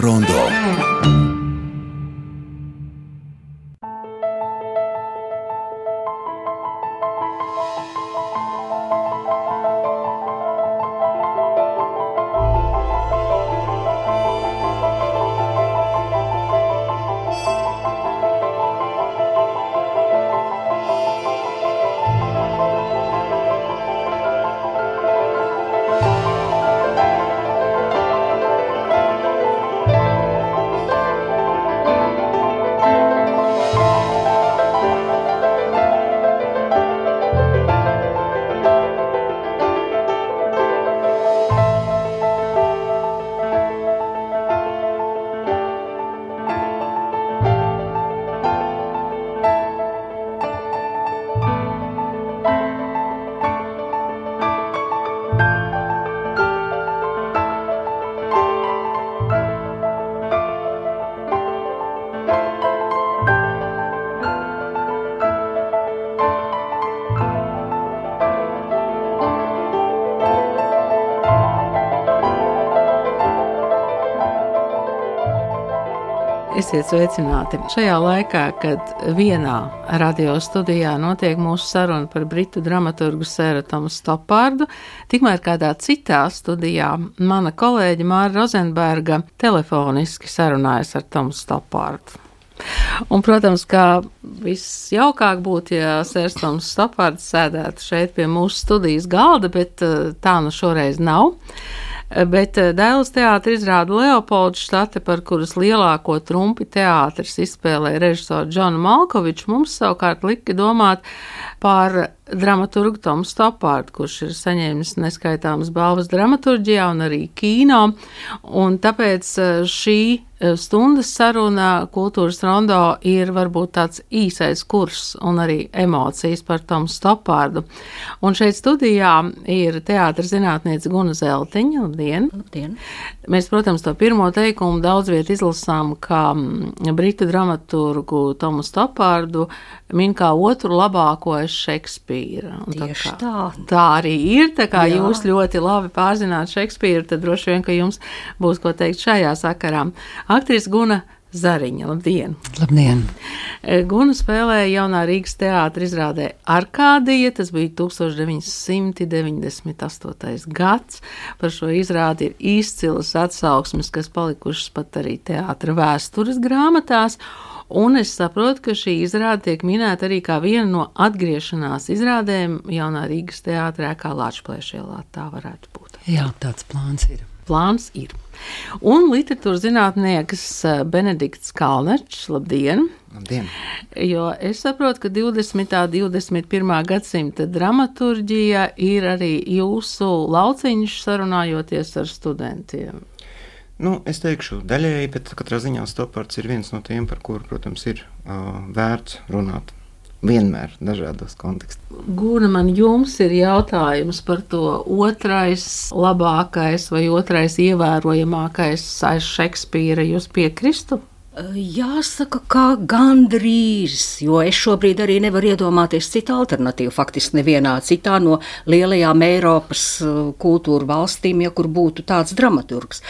Kultūras Esiet sveicināti! Šajā laikā, kad vienā radio studijā notiek mūsu saruna par britu dramaturgu Sēru Tomu Stopārdu, tikmēr kādā citā studijā mana kolēģe Māra Rozenberga telefoniski sarunājas ar Tomu Stopārdu. Un, protams, kā viss jaukāk būtu, ja Sērstoms Stopārds sēdētu šeit pie mūsu studijas galda, bet eh, tā nu šoreiz nav. Bet eh, Dēls teātris izrāda Leopoldu štate, par kuras lielāko trumpi teātris izspēlēja režisoru Džonu Malkoviču, mums savukārt lika domāt par dramaturgu Tomu Stopārdu, kurš ir saņēmis neskaitāmas balvas dramaturģijā un arī kīno. Un tāpēc eh, šī eh, stundas saruna kultūras rondo ir varbūt tāds īsais kurs un arī emocijas par Tomu Stopārdu. Un šeit studijā ir teātris zinātniece Guna Zeltiņa. Labdien! Labdien. Mēs, protams, to pirmo teikumu daudz viet izlasām, kā mm, britu dramaturgu Tomu Stopārdu min kā otru labāko aiz Šekspīra. Tā, tā. kā, tā arī ir. Tā kā Jā. jūs ļoti labi pārzināt Šekspīru, tad droši vien, ka jums būs ko teikt šajā sakarā. Aktris Guna Zariņa, labdien! Labdien! E, Guna spēlēja jaunā Rīgas teātra izrādē Arkādija, tas bija 1998. gads. Par šo izrādi ir izcilas atsauksmes, kas palikušas pat arī teātra vēstures grāmatās. Un es saprotu, ka šī izrāde tiek minēta arī kā viena no atgriešanās izrādēm jaunā Rīgas teātrē, kā Latvijas-Plēšielā. Tā varētu būt. Jā, tāds plāns ir. Plāns ir. Un literatūras zinātnieks eh, Benedikts Kalnečs, labdien! Labdien! Jo es saprotu, ka 20. un 21. gadsimta dramaturģija ir arī jūsu lauciņš sarunājoties ar studentiem. Nu, es teikšu, daļēji, bet katrā ziņā Stopards ir viens no tiem, par kuru, protams, ir uh, vērts runāt. Vienmēr dažādos kontekstos. Guna, man jums ir jautājums par to otrais labākais vai otrais ievērojamākais aiz Šekspīra. Jūs piekristu? Jāsaka, ka gandrīz, jo es šobrīd arī nevaru iedomāties citu alternatīvu. Faktiski nevienā citā no lielajām Eiropas kultūra valstīm, ja kur būtu tāds dramaturgs.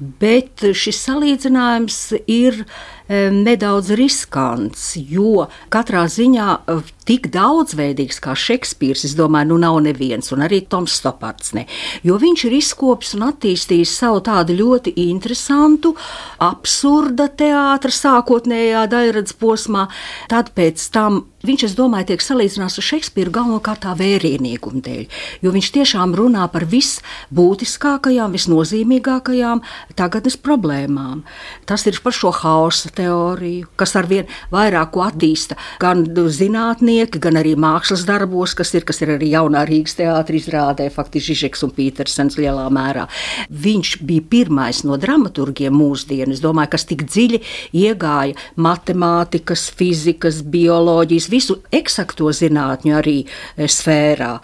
Bet šis salīdzinājums ir nedaudz riskants, jo katrā ziņā uh, tik daudzveidīgs kā Šekspīrs, es domāju, nu nav neviens, un arī Toms Stopards ne. Jo viņš ir izkopis un attīstījis savu tādu ļoti interesantu, absurda teātra sākotnējā daļradas posmā, tad pēc tam Viņš, es domāju, tiek salīdzināts ar Šekspīru galvenokārt tā vērienīguma dēļ, jo viņš tiešām runā par visbūtiskākajām, visnozīmīgākajām tagadnes problēmām. Tas ir par šo hausa teoriju, kas arvien vairāk ko attīsta gan zinātnieki, gan arī mākslas darbos, kas ir, kas ir arī jaunā Rīgas teātris izrādē, faktiski Žižeks un Pītersens lielā mērā. Viņš bija pirmais no dramaturgiem mūsdienu, es domāju, kas tik dziļi iegāja matemātikas, fizikas, bioloģijas, visu eksakto zinātņu arī eh, sfērā.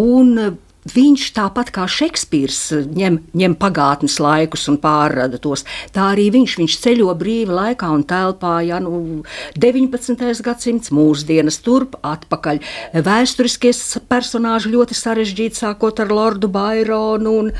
Un Viņš tāpat kā Šekspīrs ņem, ņem pagātnes laikus un pārrada tos. Tā arī viņš, viņš ceļo brīvi laikā un telpā, ja nu 19. gadsimts, mūsdienas turp, atpakaļ. Vēsturiskie personāži ļoti sarežģīti, sākot ar Lordu Baironu un,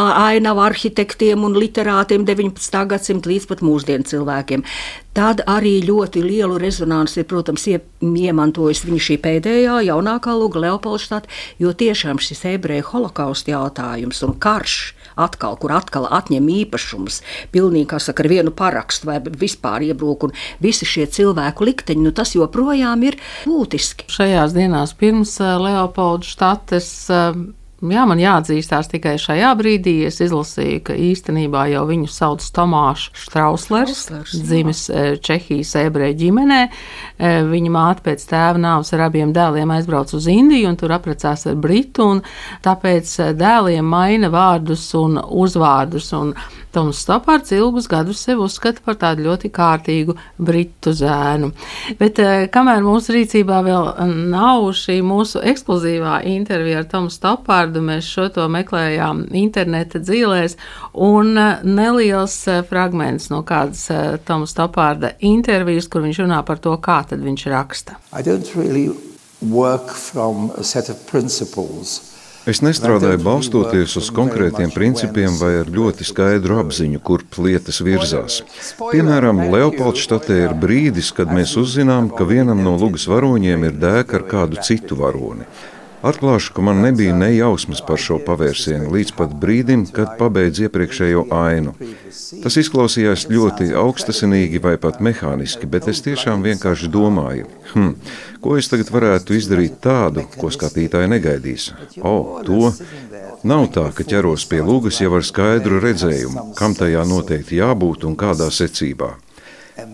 ainavu arhitektiem un literātiem 19. gadsimta līdz pat mūsdienu cilvēkiem. Tad arī ļoti lielu rezonanci ir, protams, ie, iemantojis viņa šī pēdējā, jaunākā lūga Leopoldštāt, jo tiešām šis ebreju holokausta jautājums un karš atkal, kur atkal atņem īpašumus, pilnīgi, kā saka, ar vienu parakstu vai vispār iebrūk, un visi šie cilvēku likteņi, nu tas joprojām ir būtiski. Šajās dienās pirms eh, Leopoldštates eh, Jā, man jāatzīstās tikai šajā brīdī. Es izlasīju, ka īstenībā jau viņu sauc Tomāšs Strauslers, dzimis e, Čehijas ebreju ģimenē. E, viņa māte pēc tēva nāves ar abiem dēliem aizbrauca uz Indiju un tur apprecās ar Britu, un tāpēc e, dēliem maina vārdus un uzvārdus. Un Toms Stopārds ilgus gadus sev uzskata par tādu ļoti kārtīgu britu zēnu. Bet kamēr mūsu rīcībā vēl nav šī mūsu ekskluzīvā intervija ar Tomu Stopārdu, vārdu mēs šo to meklējām interneta dzīvēs, un eh, neliels eh, fragments no kādas eh, Tomas Topārda intervijas, kur viņš runā par to, kā tad viņš raksta. Really Es nestrādāju balstoties uz konkrētiem principiem vai ar ļoti skaidru apziņu, kurp lietas virzās. Piemēram, Leopoldštatē ir brīdis, kad mēs uzzinām, ka vienam no lugas varoņiem ir dēka ar kādu citu varoni. Atklāšu, ka man nebija ne jausmas par šo pavērsienu līdz pat brīdim, kad pabeidzu iepriekšējo ainu. Tas izklausījās ļoti augstasinīgi vai pat mehāniski, bet es tiešām vienkārši domāju, hm, ko es tagad varētu izdarīt tādu, ko skatītāji negaidīs. O, to! Nav tā, ka ķeros pie lūgas jau ar skaidru redzējumu, kam tajā noteikti jābūt un kādā secībā.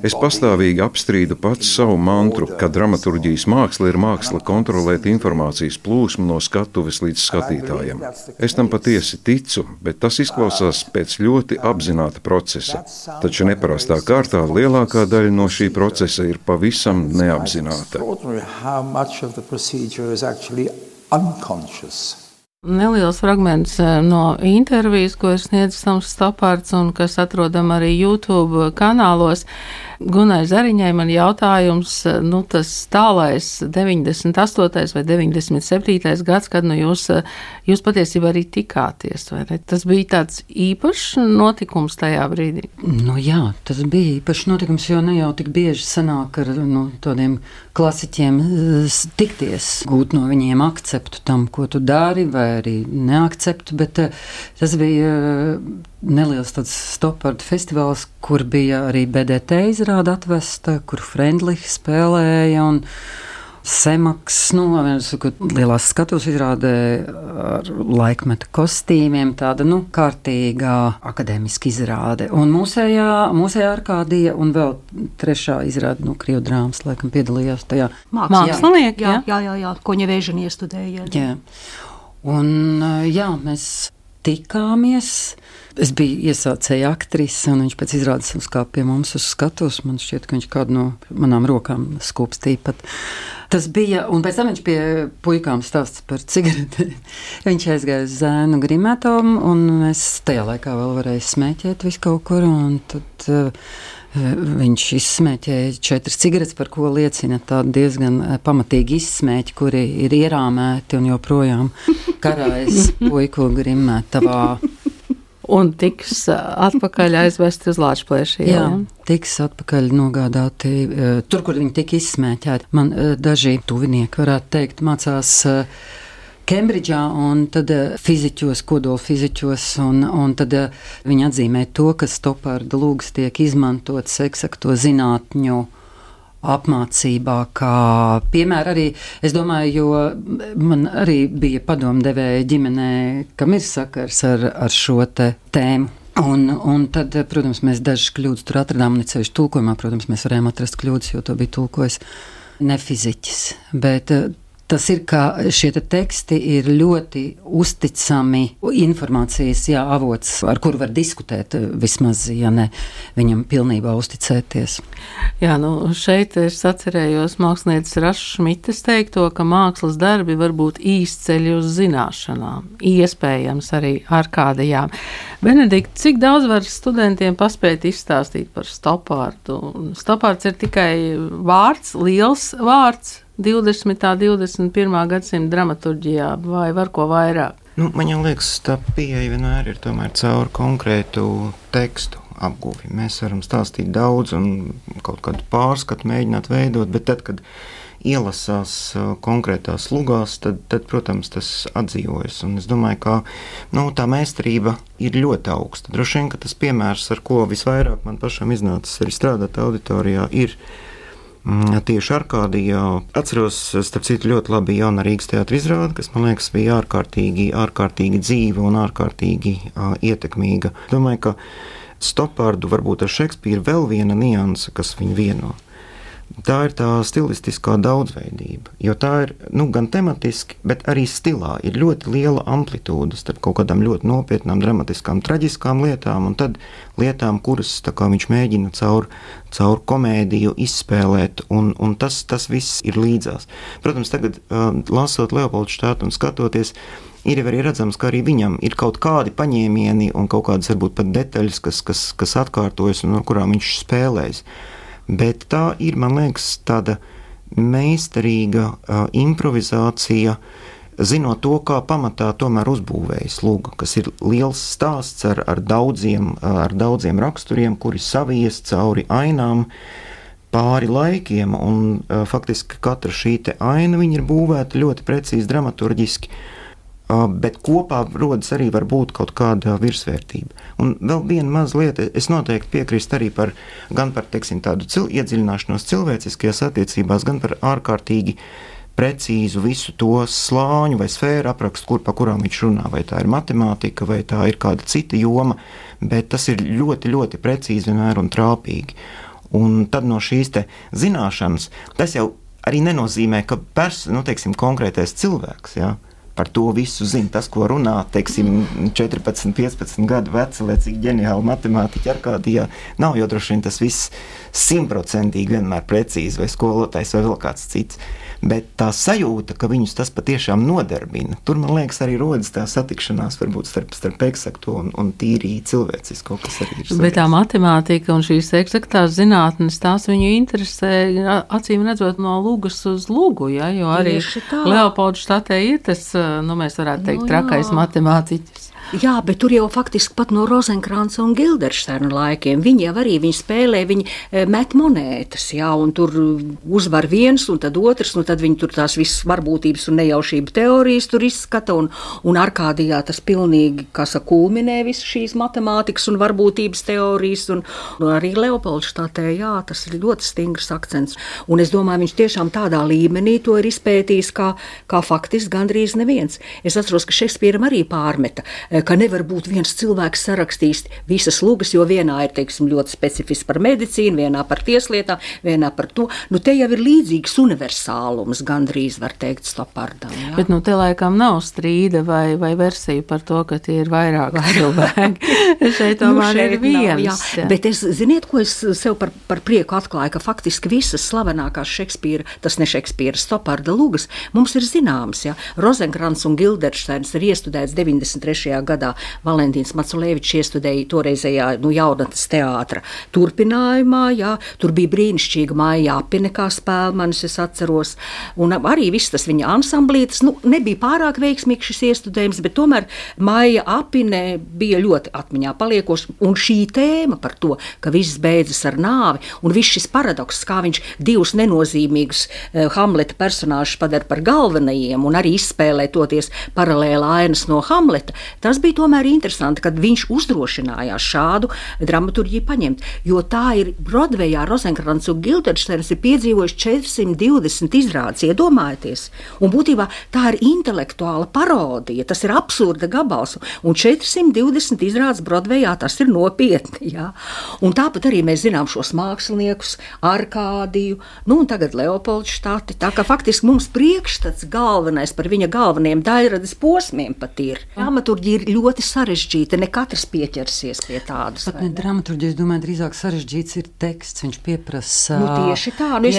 Es pastāvīgi apstrīdu pats savu mantru, ka dramaturgijas māksla ir māksla kontrolēt informācijas plūsmu no skatuves līdz skatītājiem. Es tam patiesi ticu, bet tas izklausās pēc ļoti apzināta procesa. Taču neparastā kārtā lielākā daļa no šī procesa ir pavisam neapzināta. Neliels fragments eh, no intervijas, ko ir sniedzis Toms Stopārds un kas atrodam arī YouTube kanālos. Gunai Zariņai man jautājums, nu tas tālais 98. vai 97. gads, kad nu jūs, jūs patiesībā arī tikāties, vai ne? Tas bija tāds īpašs notikums tajā brīdī. Nu jā, tas bija īpašs notikums, jo ne jau tik bieži sanāk ar nu, tādiem klasiķiem tikties, gūt no viņiem akceptu tam, ko tu dari, vai arī neakceptu, bet tas bija neliels tāds stopardu festivāls, kur bija arī BDT izrāda atvesta, kur Friendlihi spēlēja. Un, Semaks, nu, lielās skatuves izrādē ar laikmeta kostīmiem, tāda, nu, kārtīgā akadēmiska izrāde. Un mūsējā, mūsējā Arkādija un vēl trešā izrāde, nu, Krievu drāmas, laikam, piedalījās tajā. Mākslinieki, jā, jā, jā, jā, ko ņevēžani iestudēja. Jā. jā. Un, jā, mēs tikāmies. Es biju iesācēja aktrise, un viņš pēc izrādes uzkāpa pie mums uz skatuves. Man šķiet, ka viņš kādu no manām rokām skūpstīja pat. Tas bija, un pēc tam viņš pie puikām stāsta par cigaretēm. viņš aizgāja uz zēnu grimētām, un es tajā laikā vēl varēju smēķēt visu kaut kur, un tad uh, Viņš izsmēķēja četras cigaretes, par ko liecina diezgan eh, pamatīgi izsmēķi, kuri ir ierāmēti un joprojām karājas puiku grimētavā. Un tiks atpakaļ aizvest uz Latvijas Jā, tiks atpakaļ nogādāti tur, kur viņi tika izsmēķēti. Man daži tuvinieki varētu teikt, mācās Kembridžā un tad fiziķos, kodolfiziķos, un, un tad viņi atzīmē to, ka stopārda lūgas tiek izmantotas eksakto zinātņu apmācībā, kā piemēra arī, es domāju, jo man arī bija padomdevēja ģimenē, kam ir sakars ar, ar šo te tēmu. Un, un tad, protams, mēs dažas kļūdas tur atradām, un ceļš tulkojumā, protams, mēs varējām atrast kļūdas, jo to bija tulkojis ne fiziķis. Bet Tas ir, ka šie te teksti ir ļoti uzticami informācijas jā, avots, ar kuru var diskutēt, vismaz, ja ne viņam pilnībā uzticēties. Jā, nu šeit es atcerējos mākslinieces Rašas Šmitas teikto, ka mākslas darbi var būt īsceļi uz zināšanām, iespējams arī ar kādajām. Benedikt, cik daudz var studentiem paspēt izstāstīt par stopārdu? Stopārds ir tikai vārds, liels vārds 20. un 21. gadsimta dramaturgijā, vai var ko vairāk? Nu, man liekas, tā pieeja vienmēr ir caur konkrētu tekstu apguvi. Mēs varam stāstīt daudz un kaut kādu pārskatu mēģināt veidot, bet tad, kad ielasās konkrētās lugās, tad, tad protams, tas atdzīvojas. Un es domāju, ka nu, tā meistarība ir ļoti augsta. Droši vien tas piemērs, ar ko visvairāk man pašam iznācis arī strādāt auditorijā, ir tieši Arkādijā. Atceros, starp citu, ļoti labi jauna Rīgas teātris izrāde, kas man liekas bija ārkārtīgi, ārkārtīgi dzīva un ārkārtīgi uh, ietekmīga. Domāju, ka Stopārdu varbūt ar Šekspīru vēl viena nianse, kas viņu vieno tā ir tā stilistiskā daudzveidība. Jo tā ir nu, gan tematiski, bet arī stilā. Ir ļoti liela amplitūda starp kaut kādām ļoti nopietnām, dramatiskām, traģiskām lietām un tad lietām, kuras viņš mēģina caur, caur komēdiju izspēlēt. Un, un tas, tas viss ir līdzās. Protams, tagad uh, lasot Leopoldu štātu un skatoties. Ir arī redzams, ka arī viņam ir kaut kādi paņēmieni un kaut kādas varbūt pat detaļas, kas, kas, kas atkārtojas un no kurām viņš spēlēs. Uh, bet tā ir, man liekas, tāda meistarīga uh, improvizācija, zinot to, kā pamatā tomēr uzbūvējas lūga, kas ir liels stāsts ar, ar, daudziem, ar daudziem raksturiem, kuri savies cauri ainām pāri laikiem, un uh, faktiski katra šī aina ir būvēta ļoti precīzi dramaturgiski. Uh, bet kopā rodas arī kaut kāda virsvērtība. Un vēl viena maza lieta, es noteikti piekrītu arī par, par teiksim, tādu cil, iedziļināšanos cilvēciskajās attiecībās, gan par ārkārtīgi precīzu visu to slāņu vai sfēru aprakstu, kur pa kurām viņš runā. Vai tā ir matemātika, vai tā ir kāda cita joma, bet tas ir ļoti, ļoti precīzi vienmēr un trāpīgi. Un tad no šīs zināšanas tas jau arī nenozīmē, ka pers, nu, teiksim, konkrētais cilvēks. Ja, par to visu zina. Tas, ko runā, teiksim, 14, 15 gadu veci, lai cik ģeniāli matemātiķi ar kādījā, nav jau droši vien tas viss simtprocentīgi vienmēr precīzi vai skolotājs vai vēl kāds cits bet tā sajūta, ka viņus tas patiešām nodarbina, tur man liekas, arī rodas tā satikšanās varbūt starp, starp eksaktu un, un tīri cilvēcisko, kas arī ir. Svarīgs. Bet tā matemātika un šīs eksaktās zinātnes, tās viņu interesē, acīm redzot, no lūgas uz lūgu, ja, jo arī Leopoldu štatē ir tas, nu, mēs varētu teikt, no, nu trakais matemātiķis. Jā, bet tur jau faktiski pat no Rozenkrāna un Gilderšterna laikiem viņi jau arī viņi spēlē, viņi eh, met monētas, jā, un tur uzvar viens, un tad otrs, un tad viņi tur tās visas varbūtības un nejaušību teorijas tur izskata, un, un Arkādijā tas pilnīgi, kā saka, kulminē visu šīs matemātikas un varbūtības teorijas, un, un arī Leopoldštatē, jā, tas ir ļoti stingrs akcents, un es domāju, viņš tiešām tādā līmenī to ir izpētījis, kā, kā faktiski gandrīz neviens. Es atceros, ka Šekspīram arī pārmeta ka nevar būt viens cilvēks sarakstījis visas lugas, jo vienā ir teiksim, ļoti specifiski par medicīnu, vienā par tieslietām, vienā par to. Nu, te jau ir līdzīgs universālums, gandrīz var teikt, stopardam. Jā. Bet nu, te laikam nav strīda vai, vai versija par to, ka tie ir vairāk cilvēki. šeit tomēr nu, šeit ir viens. Nav, jā. Jā. Bet es, ziniet, ko es sev par, par prieku atklāju, ka faktiski visas slavenākās Šekspīra, tas ne Šekspīra, stoparda lugas mums ir zināmas. Ja? Rozenkrants un Gildersteins ir iestudēts 93 gadā Valentīns Maculēvičs iestudēja toreizējā nu, jaunatnes teātra turpinājumā. Jā, tur bija brīnišķīga māja apine kā spēlmanis, es atceros. Un arī viss tas viņa ansamblītis, nu, nebija pārāk veiksmīgs šis iestudējums, bet tomēr māja apine bija ļoti atmiņā paliekoša. Un šī tēma par to, ka viss beidzas ar nāvi, un viss šis paradoks, kā viņš divus nenozīmīgus uh, Hamleta personāžus padara par galvenajiem un arī izspēlē toties paralēli ainas no Hamleta, tas bija tomēr interesanti, kad viņš uzdrošinājās šādu dramaturgiju paņemt. Jo tā ir Broadwayā Rozenkrants un Gilderstens ir piedzīvojuši 420 izrādes, iedomājieties. Un būtībā tā ir intelektuāla parodija, tas ir absurda gabals. Un 420 izrādes Broadwayā tas ir nopietni. Jā. Un tāpat arī mēs zinām šos māksliniekus, Arkādiju, nu un tagad Leopoldu štati. Tā kā faktiski mums priekšstats galvenais par viņa galvenajiem daļradas posmiem pat ir. Dramaturģija ir ļoti sarežģīta. Ne katrs pieķersies pie tādas. Pat ne dramaturģija, es domāju, drīzāk sarežģīts ir teksts. Viņš pieprasa. Nu, tieši tā, nu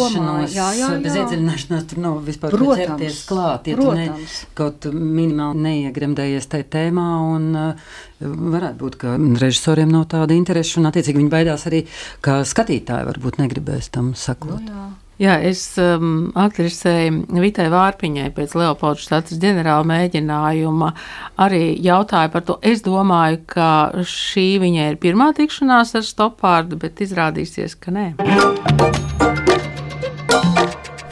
domāju. Jā, jā, jā. Bez iedziļināšanās tur nav vispār ķerties klāt. Ja protams. Ne, kaut minimāli neiegremdējies tajā tēmā un uh, varētu būt, ka režisoriem nav tāda interesa un attiecīgi viņi baidās arī, ka skatītāji varbūt negribēs tam sakot. Nu, jā. Jā, es um, aktrisei Vitai Vārpiņai pēc Leopolda štatas ģenerāla mēģinājuma arī jautāju par to. Es domāju, ka šī viņai ir pirmā tikšanās ar stopārdu, bet izrādīsies, ka nē.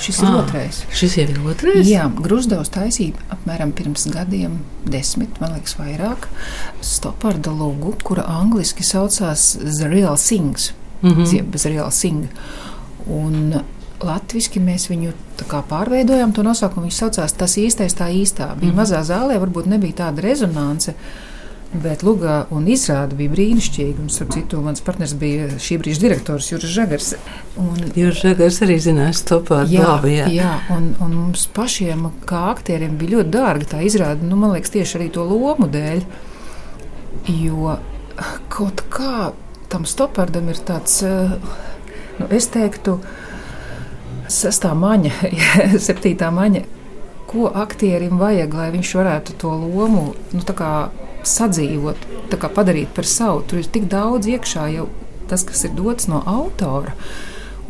Šis ir ah, otrais. Šis jau ir otrais. Jā, Grūzdovs taisīja apmēram pirms gadiem, desmit, man liekas, vairāk. Stoparda logu, kura angliski saucās The Real Sings, mm -hmm. jeb The Real Sing. Un Latvijasiski mēs viņu pārveidojām, to nosaukumu viņš saucās Tas īstais, tā īstā. Bija mm -hmm. mazā zālē, varbūt nebija tāda rezonance. Bet Lugā un izrāda bija brīnišķīga. Un, starp citu, mans partners bija šī brīža direktors Juris Žagars. Juris Žagars arī zināja to par labu. Jā, jā un, un mums pašiem, kā aktieriem, bija ļoti dārga tā izrāda. Nu, man liekas, tieši arī to lomu dēļ. Jo kaut kā tam stopardam ir tāds, eh, nu, es teiktu, sestā maņa, septītā maņa. Ko aktierim vajag, lai viņš varētu to lomu nu, sadzīvot, padarīt par savu. Tur ir tik daudz iekšā jau tas, kas ir dots no autora.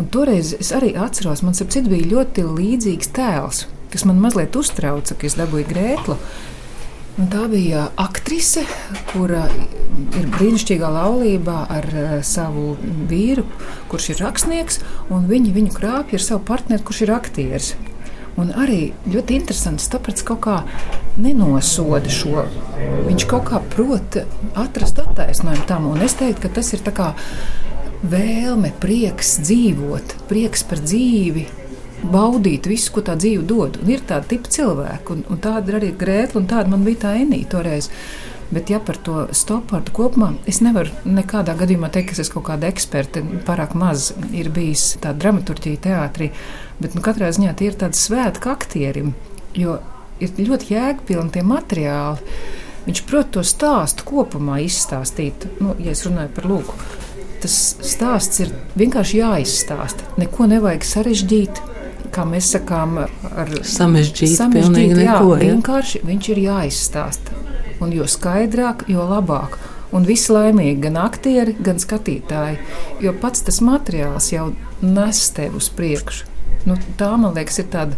Un toreiz es arī atceros, man bija ļoti līdzīgs tēls, kas man mazliet uztrauca, ka es dabūju grēklu. Un tā bija aktrise, kura ir brīnišķīgā laulībā ar uh, savu vīru, kurš ir rakstnieks, un viņi viņu krāpja ar savu partneri, kurš ir aktieris. Un arī ļoti interesants, tāpēc kaut kā nenosoda šo. Viņš kaut kā prot atrast attaisnojumu tam, un es teiktu, ka tas ir kā vēlme, prieks dzīvot, prieks par dzīvi, baudīt visu, ko tā dzīve dod. Un ir tāda tipa cilvēka, un, un tāda ir arī grēta, un tāda man bija tā enīta toreiz. Bet, ja par to stopu kopumā, es nevaru nekādā gadījumā teikt, ka es esmu kaut kāda eksperta. Pārāk maz ir bijis tāda dramaturgija teātrī, bet nu, katrā ziņā tie ir tādi svētki aktierim, jo ir ļoti jēgpilni tie materiāli. Viņš prot to stāstu kopumā izstāstīt, nu, ja es runāju par lūku. Tas stāsts ir vienkārši jāizstāsta. Neko nevajag sarežģīt, kā mēs sakām, ar samežģīt. samežģīt jā, neko, ja? Vienkārši viņš ir jāizstāsta un jo skaidrāk, jo labāk. Un visi laimīgi, gan aktieri, gan skatītāji. Jo pats tas materiāls jau nes tevi uz priekšu. Nu, tā, man liekas, ir tāda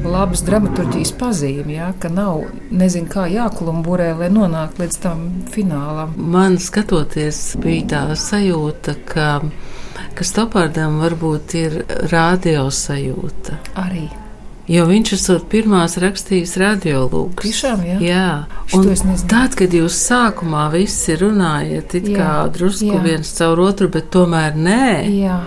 laba dramaturgijas pazīme, ja, ka nav nezinu, kā jāklumburē, lai nonāktu līdz tam finālam. Man skatoties, bija tā sajūta, ka, ka Stopārdam varbūt ir radio sajūta. Arī. Jo viņš esot pirmās rakstījis radiolūgus. Tiešām, jā. jā. Un tad, kad jūs sākumā visi runājat, it jā, kā drusku jā. viens caur otru, bet tomēr nē. Jā.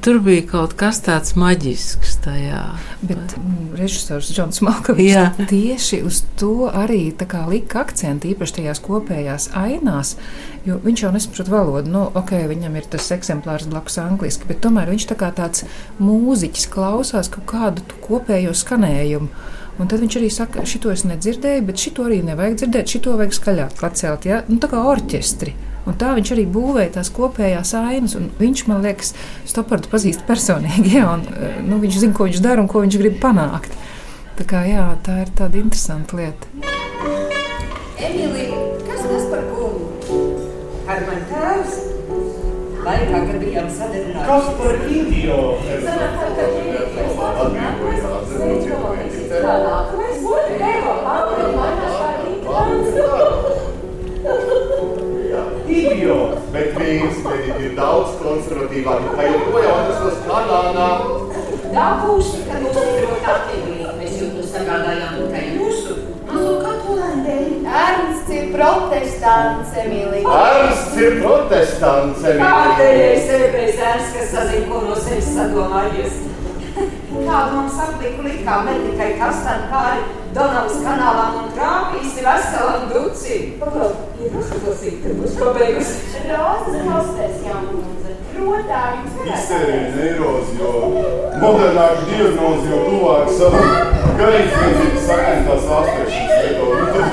Tur bija kaut kas tāds maģisks tajā. Bet mm, režisors Džons Malkovs tieši uz to arī lika akcentu, īpaši tajās kopējās ainās, jo viņš jau nesaprot valodu. Nu, ok, viņam ir tas eksemplārs blakus angliski, bet tomēr viņš tā kā tāds mūziķis klausās kaut kādu kopējo skanējumu. Un tad viņš arī saka, šito es nedzirdēju, bet šito arī nevajag dzirdēt, šito vajag skaļāk pacelt. Ja? Nu, tā kā orķestri. Un tā viņš arī būvēja tās kopējās ainas. Viņš man liekas, Stopardu pazīst personīgi. Jā, un, eh, nu, viņš zina, ko viņš dara un ko viņš grib panākt. Tā, kā, jā, tā ir tāda interesanta lieta. Emīlija, kas tas par kungu? Ar mani tēvs? Laikā, kad bijām sadarbināti. Kas par idiotu? Es domāju, ka ir idiots. Mēs būtu Eiropā, un mainās idiots, bet vīrs ir daudz konservatīvāk. Vai joprojām atrastos Kanādā? Dabūsi, ka mums ir ļoti attiecīgi. Mēs jūtu sagādājām tikai jūsu mazo katolēndēļ. Ernsts ir protestants, Emīlija. Ernsts ir protestants, Emīlija. Kādējais ebējs Ernsts, kas sazina, ko no sevis sadomājies. Kādu mums apliku likām ne tikai kastani pāri Donavas kanālām un trāpīsi veselam duci. Pagaid, ir uzklausīt, ka būs pabeigusi. Rozes klausēs jaunundze. Protā, jums. Izsērija neirozi, jo modernāka diagnozi jau tuvāk savam garīdzniecības sakantās ārstēšanas metodi.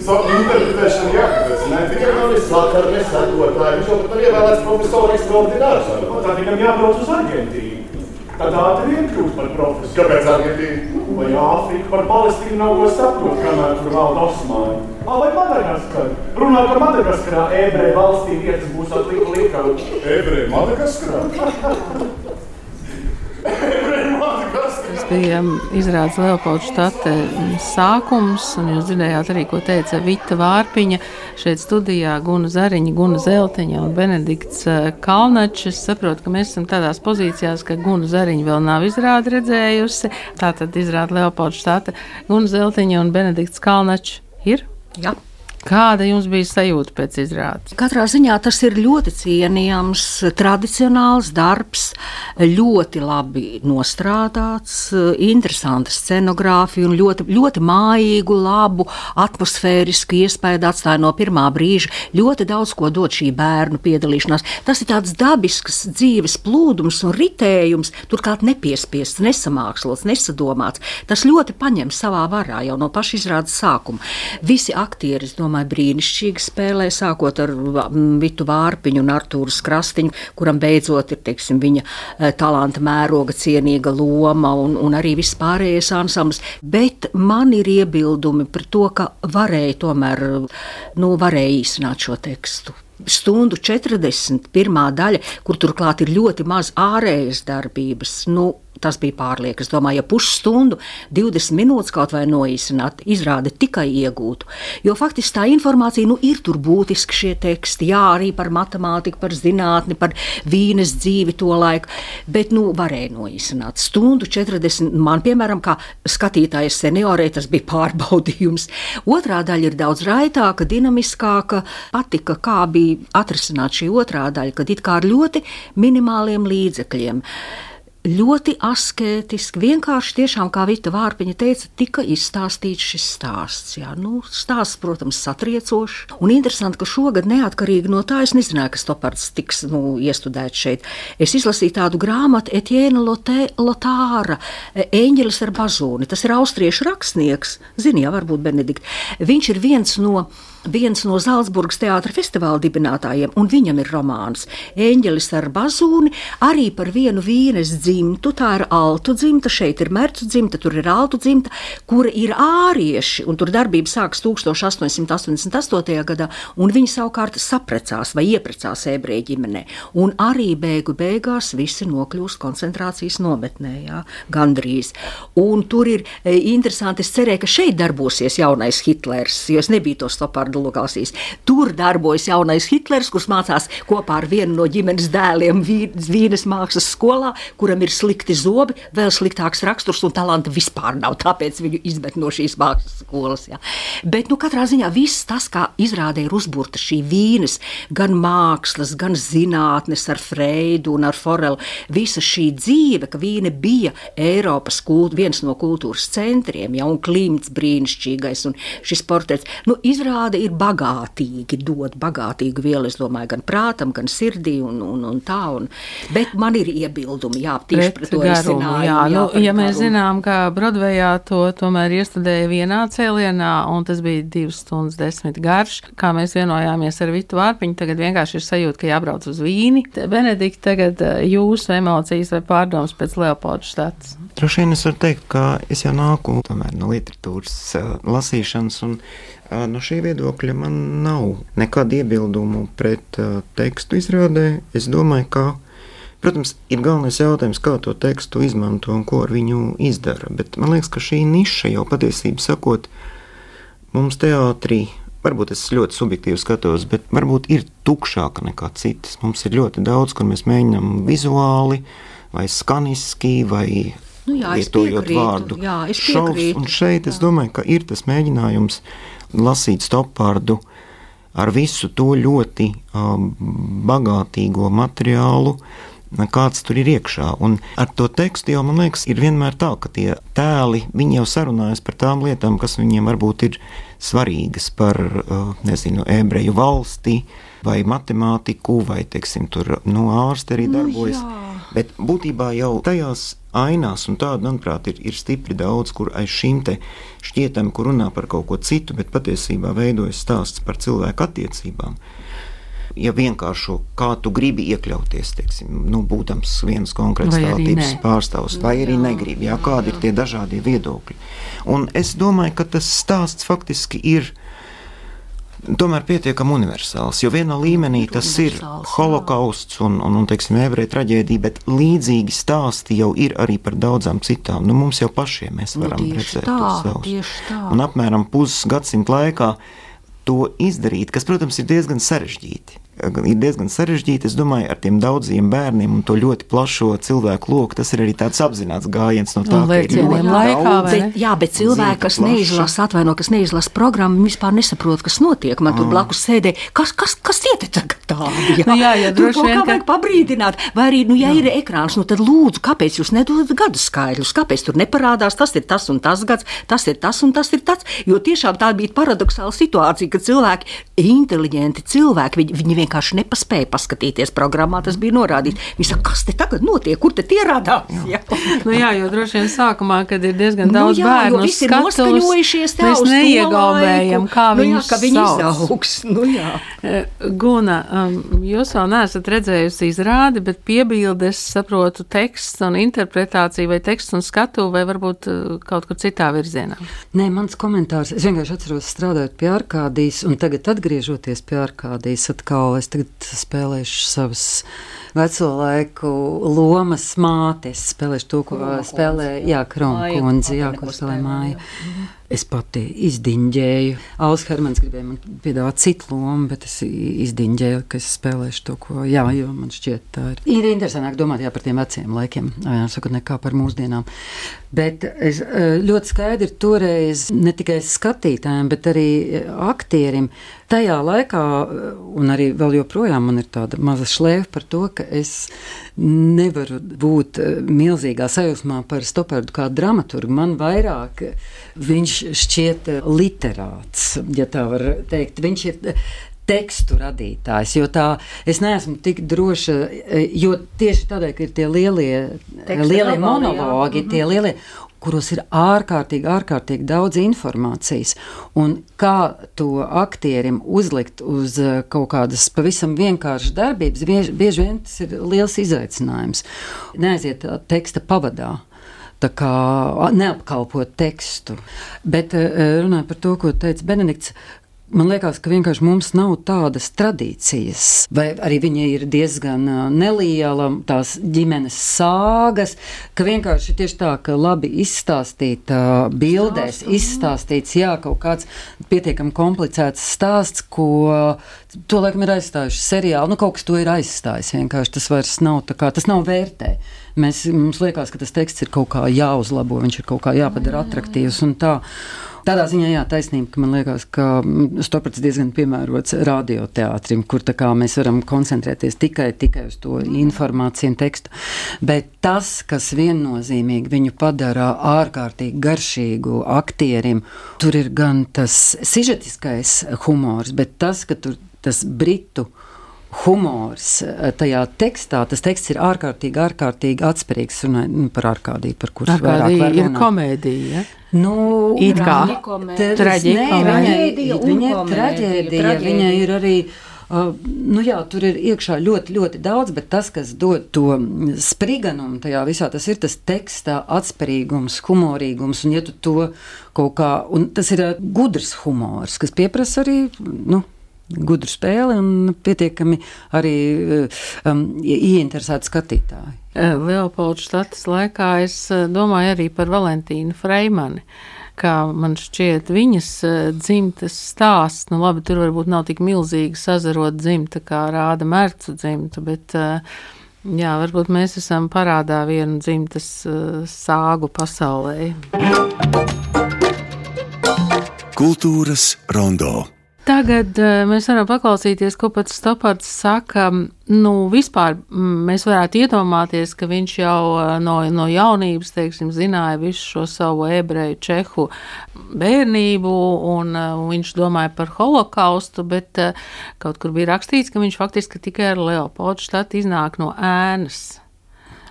Savu interpretēšanu jākatās, ne tikai man ir sakar, nesakotāji, viņš jau pat nav ievēlēts profesori ekstraordinārs. Tā tikai jābrauc uz Argentīnu. Tad ātri vien kļūst par profesoru. Kāpēc Argentīna? Vai Āfrika par Palestīnu nav ko saprot, kamēr tur valda Osmāni? Ā, vai Madagaskar? Runā par Madagaskarā, ebreju valstī vietas būs atliku likām. Ebreju Madagaskarā? bija izrādes Leopolds štate sākums, un jūs dzirdējāt arī, ko teica Vita Vārpiņa šeit studijā, Guna Zariņa, Guna Zelteņa un Benedikts eh, Kalnačs. Es saprotu, ka mēs esam tādās pozīcijās, ka Guna Zariņa vēl nav izrādi redzējusi. Tātad izrāda Leopolds štate, Guna Zelteņa un Benedikts Kalnačs ir? Jā. Kāda jums bija sajūta pēc izrādes? Katrā ziņā tas ir ļoti cienījams, tradicionāls darbs, ļoti labi nostrādāts, interesanta scenogrāfija un ļoti, ļoti mājīgu, labu, atmosfērisku iespēju atstāja no pirmā brīža. Ļoti daudz ko dod šī bērnu piedalīšanās. Tas ir tāds dabisks dzīves plūdums un ritējums, turklāt nepiespiests, nesamākslots, nesadomāts. Tas ļoti paņem savā varā jau no paša izrādes sākuma. Visi aktieri, es domāju, domāju, brīnišķīgi spēlē, sākot ar Vitu Vārpiņu un Artūru Krastīņu, kuram beidzot ir teiksim, viņa e, talanta mēroga cienīga loma un, un arī vispārējais ansamblis. Bet man ir iebildumi par to, ka varēja tomēr nu, varēja īstenāt šo tekstu stundu 41. daļa, kur turklāt ir ļoti maz ārējas darbības. Nu, Tas bija pārlieku. Es domāju, ja pusstundu, 20 minūtes kaut vai noīsināt, izrāda tikai iegūtu. Jo faktiski tā informācija nu, ir tur būtiski šie teksti, jā, arī par matemātiku, par zinātni, par vīnes dzīvi to laiku, bet nu, varēja noīsināt. Stundu 40, man piemēram, kā skatītājas seniorē, tas bija pārbaudījums. Otrā daļa ir daudz raitāka, dinamiskāka, patika, kā bija atrisināt šī otrā daļa, kad it kā ar ļoti minimāliem līdzekļiem ļoti asketiski, vienkārši tiešām, kā Vita Vārpiņa teica, tika izstāstīts šis stāsts. Jā, nu, stāsts, protams, satriecošs. Un interesanti, ka šogad neatkarīgi no tā es nezināju, ka Stopards tiks nu, iestudēts šeit. Es izlasīju tādu grāmatu Etiēna Lotāra, Eņģelis ar bazūni. Tas ir austriešu rakstnieks, zini, jā, varbūt Benedikt. Viņš ir viens no viens no Zālesburgas teātra festivāla dibinātājiem, un viņam ir romāns Eņģelis ar bazūni, arī par vienu vīnes dzimtu. Tā ir altu dzimta, šeit ir mercu dzimta, tur ir altu dzimta, kura ir ārieši, un tur darbība sākas 1888. gadā, un viņi savukārt saprecās vai ieprecās ebreju ģimenē, un arī beigu beigās visi nokļūst koncentrācijas nometnē, jā, gandrīz. Un tur ir e, interesanti, es cerēju, ka šeit darbosies jaunais Hitlers, jo es nebiju to stopā vārdu lokāsīs. Tur darbojas jaunais Hitlers, kurš mācās kopā ar vienu no ģimenes dēliem Vīnes mākslas skolā, kuram ir slikti zobi, vēl sliktāks raksturs un talanta vispār nav. Tāpēc viņu izmet no šīs mākslas skolas. Jā. Bet nu, katrā ziņā viss tas, kā izrādē ir uzburta šī Vīnes, gan mākslas, gan zinātnes ar Freidu un ar Forelu, visa šī dzīve, ka Vīne bija Eiropas kult, viens no kultūras centriem, ja, un klimts brīnišķīgais, un šis portrets, nu, izrāda ir bagātīgi, dod bagātīgu vielu, es domāju, gan prātam, gan sirdī un, un, un tā. Un, bet man ir iebildumi, jā, tieši pret to garumu. Jā, jā, nu, ja mēs garumu. zinām, ka Brodvejā to tomēr iestudēja vienā cēlienā, un tas bija divas stundas desmit garš, kā mēs vienojāmies ar Vitu Vārpiņu, tagad vienkārši ir sajūta, ka jābrauc uz Vīni. Benedikt, tagad eh, jūsu emocijas vai pārdomas pēc Leopolda štats? Droši vien es varu teikt, ka es jau nāku tomēr, no literatūras uh, lasīšanas un No šī viedokļa man nav nekādu iebildumu pret uh, tekstu izrādē. Es domāju, ka, protams, ir galvenais jautājums, kā to tekstu izmanto un ko ar viņu izdara. Bet man liekas, ka šī niša jau patiesībā sakot, mums teātrī. Varbūt es ļoti subjektīvi skatos, bet varbūt ir tukšāka nekā citas. Mums ir ļoti daudz, kur mēs mēģinām vizuāli, vai skaniski, vai nu jā, lietojot vārdu šovs. Un šeit jā. es domāju, ka ir tas mēģinājums lasīt stopārdu ar visu to ļoti um, bagātīgo materiālu, kāds tur ir iekšā. Un ar to tekstu jau man liekas, ir vienmēr tā, ka tie tēli jau sarunājas par tām lietām, kas viņiem varbūt ir svarīgas par, uh, nezinu, ebreju valsti vai matemātiku, vai, teiksim, tur no nu, ārsti arī nu darbojas. Nu, jā. Bet būtībā jau tajās ainās, un tādu, manuprāt, ir, ir stipri daudz, kur aiz šīm šķietami, kur runā par kaut ko citu, bet patiesībā veidojas stāsts par cilvēku attiecībām. Ja vienkārši kā tu gribi iekļauties, teiksim, nu, būdams viens konkrēts tautības pārstāvs, vai arī negribi, jā, kādi ir tie dažādie viedokļi. Un es domāju, ka tas stāsts faktiski ir tomēr pietiekami universāls. Jo vienā līmenī tas ir holokausts un, un, un teiksim, ebreju traģēdija, bet līdzīgi stāsti jau ir arī par daudzām citām. Nu, mums jau pašiem mēs Nu, varam tieši redzēt tā, to savus. Un apmēram pusgadsimta laikā to izdarīt, kas, protams, ir diezgan sarežģīti. Ir diezgan sarežģīti, es domāju, ar tiem daudziem bērniem un to ļoti plašo cilvēku loku. Tas ir arī tāds apzināts gājiens no tā, ka ir ļoti laikā, daudz. Bet, jā, bet cilvēki, kas neizlasa, atvaino, kas neizlasa programmu, vispār nesaprot, kas notiek. Man tur Mm. blakus sēdē, kas, kas, kas tie te tagad tādi? Jā, Nu jā, ja tur kaut kā vajag pabrīdināt. Vai arī, nu, ja ir ekrāns, nu, tad lūdzu, kāpēc jūs nedodat gadu skaidrus? Kāpēc tur neparādās, tas ir tas un tas gads, tas ir tas un tas ir tas? Jo tiešām tā bija paradoxāla situācija, ka cilvēki, inteliģenti cilvēki, viņi, viņi vienkārši nepaspēja paskatīties programmā, tas bija norādīts. Viņi saka, kas te tagad notiek, kur te tie radās? Jā. Nu, jā, jo droši vien sākumā, kad ir diezgan Nu daudz jā, bērnu, visi ir skatuves, noskaņojušies tā mēs neiegaumējam, kā Nu jā, viņi izaugs. Nu jā. Eh, Guna, um, jūs vēl neesat redzējusi izrādi, bet piebildes, saprotu, teksts un interpretācija, vai teksts un skatu, vai varbūt eh, kaut kur citā virzienā. Nē, mans komentārs. Es vienkārši atceros, strādājot pie Arkādijas, un tagad, atgriežoties pie Arkādijas, atkal es tagad spēlēšu savas veco laiku lomas mātes. Es spēlēšu to, ko spēlēja Jā, Krona Māja. kundze, jā, ko neko spēlēja spēlēja, māja. Es pati izdiņģēju. Alans Hermans gribēja man piedāvāt citu lomu, bet es izdiņģēju, ka es spēlēšu to, ko jā, jo man šķiet tā ir. Ir interesantāk domāt jā, par tiem veciem laikiem, jā, sakot, nekā par mūsdienām. Bet es eh, ļoti skaidri toreiz ne tikai skatītājiem, bet arī eh, aktierim tajā laikā, eh, un arī vēl joprojām man ir tāda maza šlēva par to, ka es nevaru būt milzīgā sajūsmā par Stopardu kā dramaturgu. Man vairāk viņš šķiet eh, literāts, ja tā var teikt. Viņš ir eh, tekstu radītājs, jo tā es neesmu tik droša, eh, jo tieši tādēļ, ka ir tie lielie, Teksta lielie jā. monologi, tie lielie kuros ir ārkārtīgi, ārkārtīgi daudz informācijas. Un kā to aktierim uzlikt uz kaut kādas pavisam vienkāršas darbības, bieži, bieži vien tas ir liels izaicinājums. Neaiziet teksta pavadā. Tā kā neapkalpot tekstu. Bet eh, runājot par to, ko teica Benedikts, Man liekas, ka vienkārši mums nav tādas tradīcijas, vai arī viņa ir diezgan ā, neliela, tās ģimenes sāgas, ka vienkārši tieši tā, ka labi izstāstīta bildēs, izstāstīts, jā, kaut kāds pietiekami komplicēts stāsts, ko to laikam ir aizstājuši seriāli. Nu, kaut kas to ir aizstājis. Vienkārši tas vairs nav tā kā, tas nav vērtē. Mēs, mums liekas, ka tas teksts ir kaut kā jāuzlabo, viņš ir kaut kā jāpadara attraktīvs un tā. Tādā ziņā, jā, taisnība, ka man liekas, ka mm, Stoprats diezgan piemērots radioteātrim, kur mēs varam koncentrēties tikai, tikai uz to informāciju un tekstu. Bet tas, kas viennozīmīgi viņu padara ārkārtīgi garšīgu aktierim, tur ir gan tas sižetiskais humors, bet tas, ka tur tas britu humors eh, tajā tekstā. Tas teksts ir ārkārtīgi, ārkārtīgi atspērīgs runājot nu, par ārkārtīgi, par kuriem Ārkārtīgi ir komēdija. Ja? Nu, It kā. Traģēdija Viņa ir komēdija, traģēdija, viņa ir arī. Uh, nu jā, tur ir iekšā ļoti, ļoti daudz, bet tas, kas dod to mm, spriganumu tajā visā, tas ir tas tekstā atspērīgums, humorīgums. Un, ja tu to kaut kā, un tas ir gudrs humors, kas pieprasa arī. Nu, Gudru spēli un pietiekami arī uh, um, ieinteresēti skatītāji. Leopolds štatas laikā es eh, domāju arī par Valentīnu Freimani. Kā man šķiet, viņas eh, dzimtes stāsts, nu labi, tur varbūt nav tik milzīgi sazarot dzimta, kā rāda mērcu dzimta, bet eh, jā, varbūt mēs esam parādā vienu dzimtes eh, sāgu pasaulē. Kultūras rondo. Tagad uh, mēs varam paklausīties, ko pats Stopards saka. Nu, vispār mm, mēs varētu iedomāties, ka viņš jau uh, no, no jaunības, teiksim, zināja visu šo savu ebreju čehu bērnību, un uh, viņš domāja par holokaustu, bet kaut kur bija rakstīts, ka viņš faktiski tikai ar Leopoldu štatu iznāk no ēnas.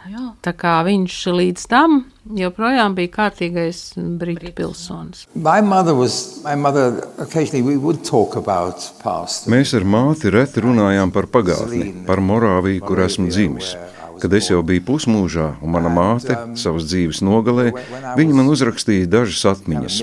Jā. Tā kā viņš līdz tam joprojām bija kārtīgais britu pilsonis. My mother was, my mother, occasionally we would talk about past. Mēs ar māti reti runājām par pagātni, par Morāviju, kur esmu dzimis. Kad es jau biju pusmūžā, un mana māte savas dzīves nogalē, viņa man uzrakstīja dažas atmiņas.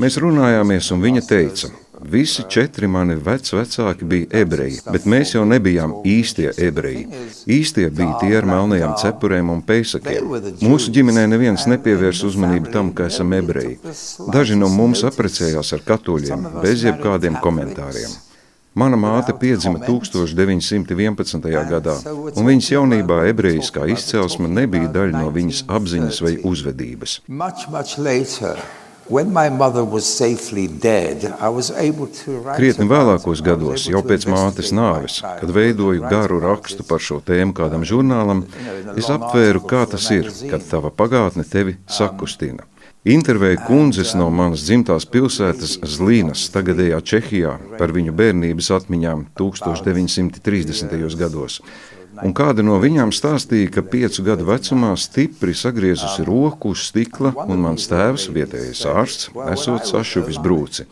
Mēs runājāmies, un viņa teica, Visi četri mani vecvecāki bija ebreji, bet mēs jau nebijām īstie ebreji. Īstie bija tie ar melnajām cepurēm un peisakiem. Mūsu ģimenē neviens nepievērs uzmanību tam, ka esam ebreji. Daži no mums aprecējās ar katoļiem, bez jebkādiem komentāriem. Mana māte piedzima 1911. gadā, un viņas jaunībā ebrejiskā izcelsme nebija daļa no viņas apziņas vai uzvedības. Much, much later, when my mother was safely dead, I was able to write Krietni vēlākos gados, jau pēc mātes nāves, kad veidoju garu rakstu par šo tēmu kādam žurnālam, es aptvēru, kā tas ir, kad tava pagātne tevi sakustina. Intervēju kundzes no manas dzimtās pilsētas Zlīnas, tagadējā Čehijā, par viņu bērnības atmiņām 1930. gados. Un kāda no viņām stāstīja, ka piecu gadu vecumā stipri sagriezusi roku uz stikla, un mans tēvs, vietējais ārsts, esot sašuvis brūci.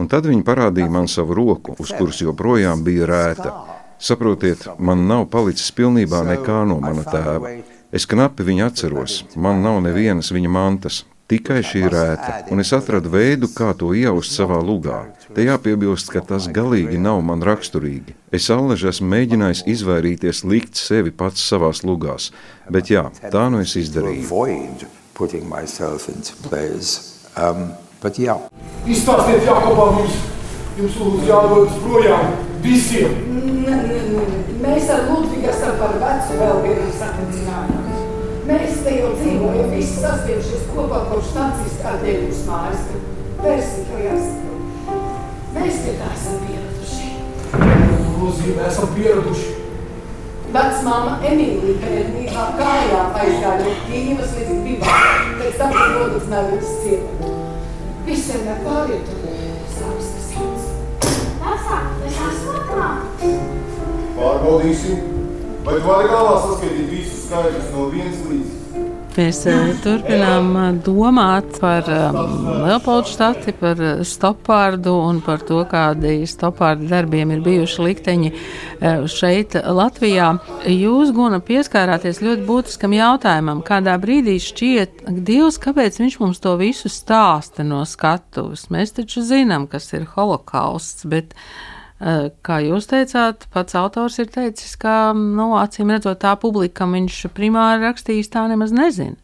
Un tad viņi parādīja man savu roku, uz kuras joprojām bija rēta. Saprotiet, man nav palicis pilnībā nekā no mana tēva. Es knapi viņu atceros, man nav nevienas viņa mantas, tikai šī rēta, un es atradu veidu, kā to ieaust savā lugā. Te jāpiebilst, ka tas galīgi nav man raksturīgi. Es allaž esmu mēģinājis izvairīties likt sevi pats savās lugās, bet jā, tā nu es izdarīju. avoid putting myself into plays. Um, but yeah. Izstāstiet, Jākopā, mums, jums lūdzu jādodas projām visiem. Mēs ar Ludvigu esam par vecu vēl vienam satricinājumu. Mēs te jau dzīvojam, visi sastiešies kopā kopš nācijas kā ģērbus mājas. Persika jāsaprot. Nozīmē, esam pieraduši. Vecmāma Emīlija bērnībā kājā aizgāja no Kīvas līdz Vivām, pēc tam ir nodots Nevis ciematu. Visiem nepāriet un sāks tas jums. Vecāk, es esmu klāt. Pārbaudīsim, vai tu vari galvā saskaitīt visus skaidrus no 1 līdz Mēs eh, turpinām eh, domāt par um, Leopoldu štati, par eh, stopārdu un par to, kādi stopārdu darbiem ir bijuši likteņi eh, šeit Latvijā. Jūs, Guna, pieskārāties ļoti būtiskam jautājumam. Kādā brīdī šķiet, Dievs, kāpēc viņš mums to visu stāsta no skatuves? Mēs taču zinām, kas ir holokausts, bet eh, Kā jūs teicāt, pats autors ir teicis, ka, nu, acīm redzot, tā publika, kam viņš primāri rakstījis, tā nemaz nezina.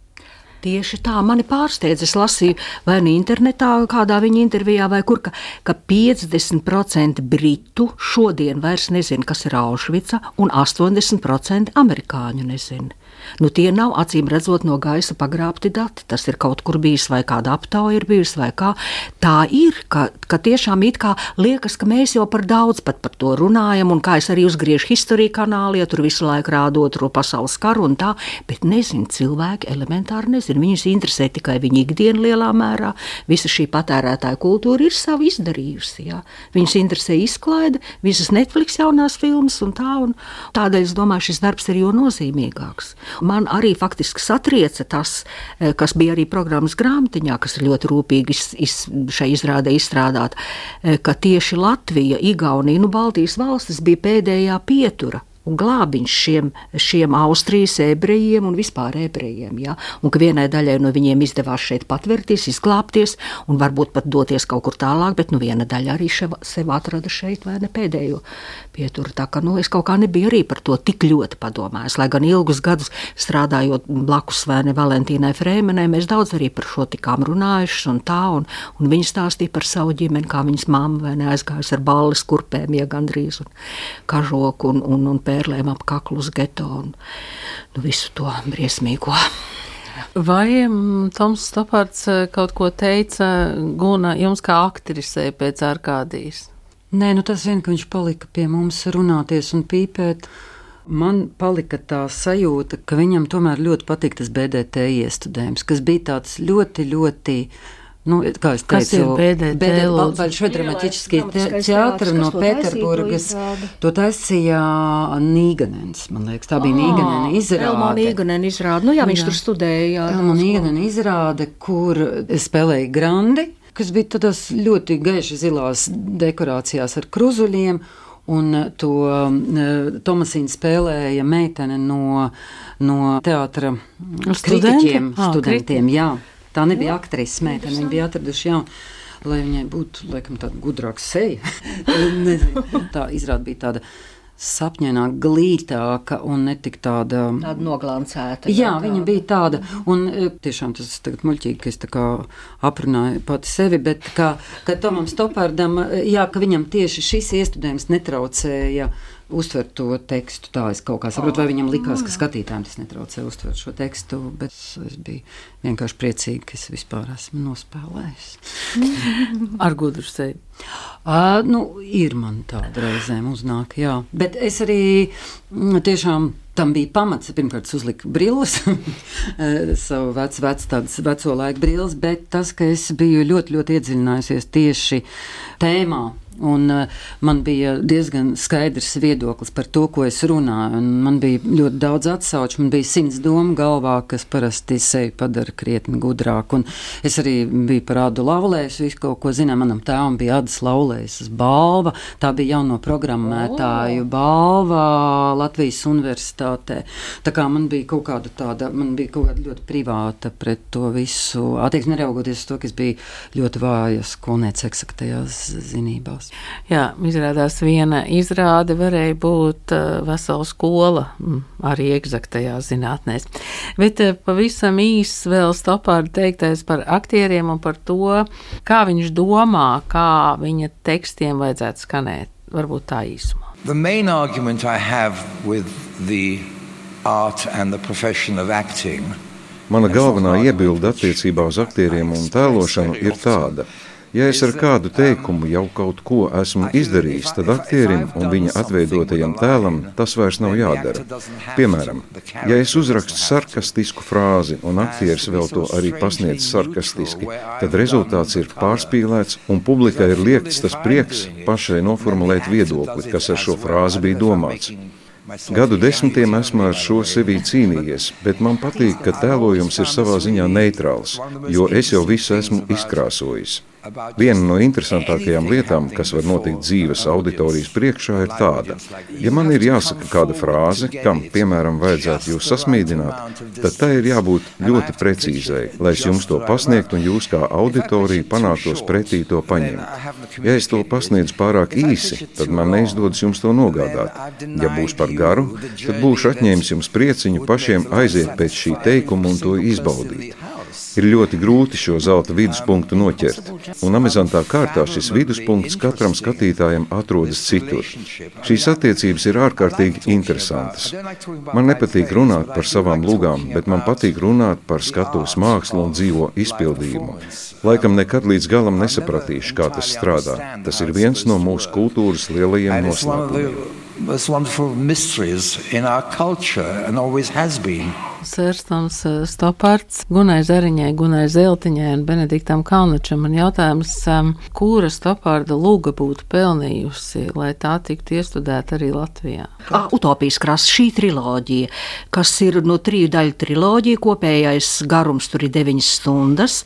Tieši tā mani pārsteidz. Es lasīju, vai nu internetā, kādā viņa intervijā, vai kur, ka, ka 50% britu šodien vairs nezina, kas ir Auschwitz, un 80% amerikāņu nezina. Nu, tie nav acīm redzot no gaisa pagrābti dati. Tas ir kaut kur bijis, vai kāda aptauja ir bijusi, vai kā. Tā ir, ka, ka tiešām it kā liekas, ka mēs jau par daudz pat par to runājam, un kā es arī uzgriežu historiju kanālī, ja tur visu laiku rādot to pasaules karu un tā, bet nezinu, cilvēki elementāri nezinu. Viņus interesē tikai viņa ikdiena lielā mērā. Visa šī patērētāja kultūra ir savu izdarījusi. Jā. Viņus interesē izklaide, visas Netflix jaunās filmas un tā, un tādēļ es domāju, šis darbs ir jo nozīmīgāks. Man arī faktiski satrieca tas, eh, kas bija arī programmas grāmatiņā, kas ir ļoti rūpīgi iz, iz, šai izrādē izstrādāta, eh, ka tieši Latvija, Igaunija, nu Baltijas valstis bija pēdējā pietura un glābiņš šiem, šiem Austrijas ebrejiem un vispār ebrejiem. Ja? Un ka vienai daļai no viņiem izdevās šeit patvērties, izglābties un varbūt pat doties kaut kur tālāk, bet nu, viena daļa arī šev, sev atrada šeit vai ne pēdējo pieturu. Tā kā nu, es kaut kā nebiju arī par to tik ļoti padomājis. Lai gan ilgus gadus strādājot blakus vai ne Valentīnai Frēmenai, mēs daudz arī par šo tikām runājuši un tā, un, un viņa stāstīja par savu ģimeni, kā viņas mamma vai ne aizgājusi ar balles kurpēm, ja gandrīz un kažoku un, un, un pērlēm ap kaklu uz geto un nu, visu to briesmīgo. Vai mm, Toms Stopārds eh, kaut ko teica Guna jums kā aktrisē pēc ārkādijas? Nē, nu tas vien, ka viņš palika pie mums runāties un pīpēt. Man palika tā sajūta, ka viņam tomēr ļoti patīk tas BDT iestudējums, kas bija tāds ļoti, ļoti. Nu, kā es Kas teicu, dramatiskī dramatiskais teātris, no Pēterburgas. To taisīja Nīganens, man liekas, tā bija Nīganena Elmona izrāde. Īganena izrāda. Nu, jā, viņš Jā. tur studēja. Man īstenībā izrāda, kur spēlēja grandi, kas bija tādās ļoti gaiši zilās dekorācijās ar kruzuļiem. Un to uh, Tomasīna spēlēja meitene no, no teātra Studenti? kritiķiem, Ā, studentiem. Jā. Tā nebija aktrise meitene, viņa bija atraduši jaunu. lai viņai būtu laikam, tāda gudrāka seja. Tā izrāda bija tāda sapņaināk, glītāka un ne tik tāda - tāda noglancēta. Jā, tāda. viņa bija tāda. Un e, tiešām tas tagad muļķīgi, ka es tā kā aprunāju pati sevi, bet kā, ka Tomam Stopārdam, e, jā, ka viņam tieši šis iestudējums netraucēja uztvert to tekstu. Tā es kaut kā saprotu, vai viņam likās, ka skatītājiem tas netraucē uztvert šo tekstu, bet es biju vienkārši priecīga, ka es vispār esmu nospēlējis. Ar gudru seju. Uh, nu, ir man tāda reizēm uznāk, jā. Bet es arī mm, tiešām tam bija pamats. Pirmkārt, uzliku brilles, savu vecu, vecu, tādas veco laiku brilles, bet tas, ka es biju ļoti, ļoti iedziļinājusies tieši tēmā Un, uh, man bija diezgan skaidrs viedoklis par to, ko es runāju. Man bija ļoti daudz atsauču, man bija simts domu galvā, kas parasti sevi padara krietni gudrāku. Un es arī biju par Ādu Laulēju, visu kaut ko zināju. Manam tēvam bija Ādas Laulējas balva. Tā bija jauno programmētāju oh. balva Latvijas universitātē. Tā kā man bija kaut kāda tāda, man bija kaut kāda ļoti privāta pret to visu attieksmi, neraugoties uz to, ka es biju ļoti vāja skolniece eksaktajās zinībās izrādās. Jā, izrādās viena izrāde varēja būt uh, vesela skola mm, arī eksaktajās zinātnēs. Bet uh, pavisam īss vēl stopāri teiktais par aktieriem un par to, kā viņš domā, kā viņa tekstiem vajadzētu skanēt. Varbūt tā īsumā. The main argument I have with the art and the profession of acting Mana galvenā iebilde attiecībā uz aktieriem un tēlošanu ir tāda, Ja es ar kādu teikumu jau kaut ko esmu izdarījis, tad aktierim un viņa atveidotajam tēlam tas vairs nav jādara. Piemēram, ja es uzrakstu sarkastisku frāzi un aktieris vēl to arī pasniedz sarkastiski, tad rezultāts ir pārspīlēts un publikai ir liekts tas prieks pašai noformulēt viedokli, kas ar šo frāzi bija domāts. Gadu desmitiem esmu ar šo sevi cīnījies, bet man patīk, ka tēlojums ir savā ziņā neitrāls, jo es jau visu esmu izkrāsojis. Viena no interesantākajām lietām, kas var notikt dzīves auditorijas priekšā, ir tāda, ja man ir jāsaka kāda frāze, kam, piemēram, vajadzētu jūs sasmīdināt, tad tai ir jābūt ļoti precīzai, lai es jums to pasniegtu un jūs kā auditorija panāktos pretī to paņemt. Ja es to pasniedzu pārāk īsi, tad man neizdodas jums to nogādāt. Ja būs par garu, tad būšu atņēmis jums prieciņu pašiem aiziet pēc šī teikuma un to izbaudīt. Ir ļoti grūti šo zelta viduspunktu noķert, un amizantā kārtā šis viduspunkts katram skatītājam atrodas citur. Šīs attiecības ir ārkārtīgi interesantas. Man nepatīk runāt par savām lugām, bet man patīk runāt par skatuves mākslu un dzīvo izpildījumu. Laikam nekad līdz galam nesapratīšu, kā tas strādā. Tas ir viens no mūsu kultūras lielajiem noslēpumiem. There's wonderful mysteries in our culture and always has been. Sērstams eh, Stopards, Gunai Zariņai, Gunai Zeltiņai un Benediktam Kalnačam. Man jautājums, kura Stoparda lūga būtu pelnījusi, lai tā tiktu iestudēta arī Latvijā? Ah, utopijas krāsa šī triloģija, kas ir no triju daļu triloģija, kopējais garums tur ir deviņas stundas,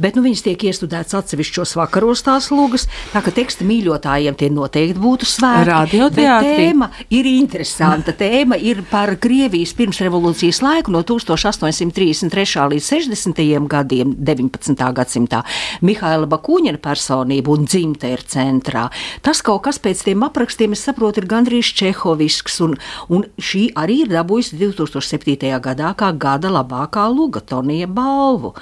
bet nu, viņas tiek iestudētas atsevišķos vakaros tās lūgas, tā ka teksta mīļotājiem tie noteikti būtu svēti. Tēma ir interesanta. Tēma ir par Krievijas pirmsrevolūcijas laiku no 1833. līdz 60. gadiem, 19. gadsimtā. Mihaila Bakuņina personība un dzimta ir centrā. Tas kaut kas pēc tiem aprakstiem, es saprotu, ir gandrīz čehovisks, un, un šī arī ir dabūjusi 2007. gadā kā gada labākā lugatonija balvu.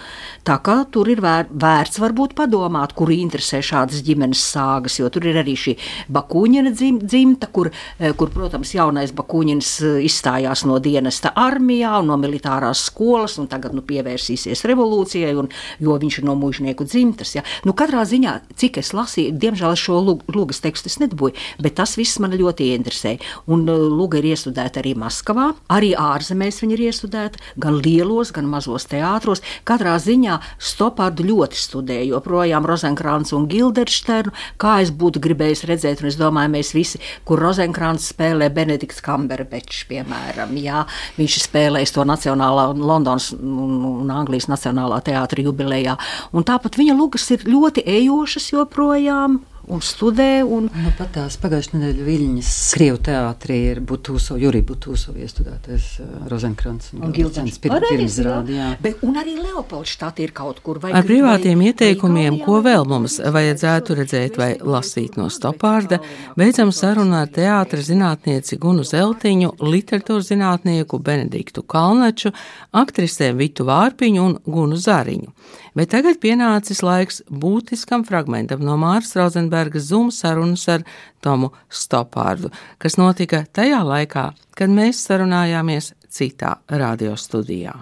Tā kā tur ir vēr, vērts varbūt padomāt, kur interesē šādas ģimenes sāgas, jo tur ir arī šī Bakuņina dzim, dzimta, kur, eh, kur, protams, jaunais Bakuņins eh, izstājās no dienesta armijā un no militārās skolas, un tagad nu, pievērsīsies revolūcijai, un, jo viņš ir no mūžnieku dzimtas. Ja. Nu, katrā ziņā, cik es lasīju, diemžēl šo lugas tekstu es nedabūju, bet tas viss man ļoti ieinteresēja. Un uh, luga ir iestudēta arī Maskavā, arī ārzemēs viņa ir iestudēta, gan lielos, gan mazos teātros. Katrā ziņā Stopārdu ļoti studēju, joprojām Rozenkrāns un Gilderšternu, kā es būtu gribējis redzēt, un es domāju, mēs visi, kur Rozenkrāns spēlē Benedikts Kamberbečs, piemēram, jā, viņš spēlēs to Nacionālā Londonas un Anglijas Nacionālā teātra jubilejā. Un tāpat viņa lugas ir ļoti ejošas joprojām. Un studē. Un... Nu, pat tās pagājušā nedēļa Viļņas Krievu teātrī ir Butūso, Jurija Butūso iestudētais uh, Rozenkrants un, un Gilcens pirms rādījā. Bet, un arī Leopoldštāte ir kaut kur. Ar privātiem vai, ieteikumiem, vai ko vēl mums vajadzētu redzēt vai lasīt no Stopārda, beidzam sarunu ar teātra zinātnieci Gunu Zeltiņu, literatūras zinātnieku Benediktu Kalnaču, aktrisēm Vitu Vārpiņu un Gunu Zariņu. Bet tagad pienācis laiks būtiskam fragmentam no Māras Rozenbergas Zoom sarunas ar Tomu Stopārdu, kas notika tajā laikā, kad mēs sarunājāmies citā radiostudijā.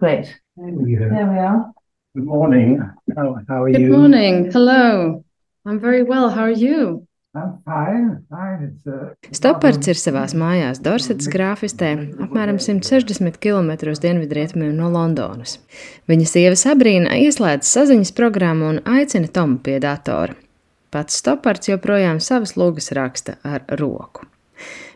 Great. There we are. Good morning. How, how are Good you? morning. Hello. I'm very well. How are you? Stopards ir savās mājās Dorsetas grāfistē, apmēram 160 km dienvidrietumiem no Londonas. Viņa sieva Sabrīna ieslēdz saziņas programmu un aicina Tomu pie datora. Pats Stopards joprojām savas lūgas raksta ar roku.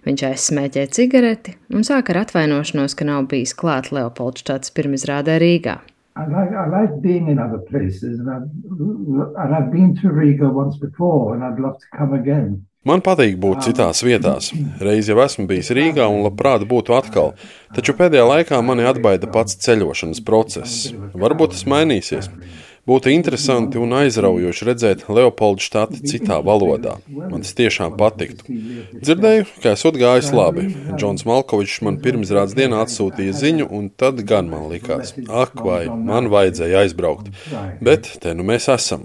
Viņš aizsmēķē cigareti un sāk ar atvainošanos, ka nav bijis klāt Leopoldštāts pirmizrādē Rīgā. I like, I like being in other places, and I've, and I've been to Riga once before, and I'd love to come again. Man patīk būt citās vietās. Reiz jau esmu bijis Rīgā un labprāt būtu atkal, taču pēdējā laikā mani atbaida pats ceļošanas process. Varbūt tas mainīsies. Būtu interesanti un aizraujoši redzēt Leopoldu štati citā valodā. Man tas tiešām patiktu. Dzirdēju, ka esot gājis labi. Džons Malkovičs man pirmsrādes dienā atsūtīja ziņu, un tad gan man likās, ak, vai man vajadzēja aizbraukt. Bet te nu mēs esam.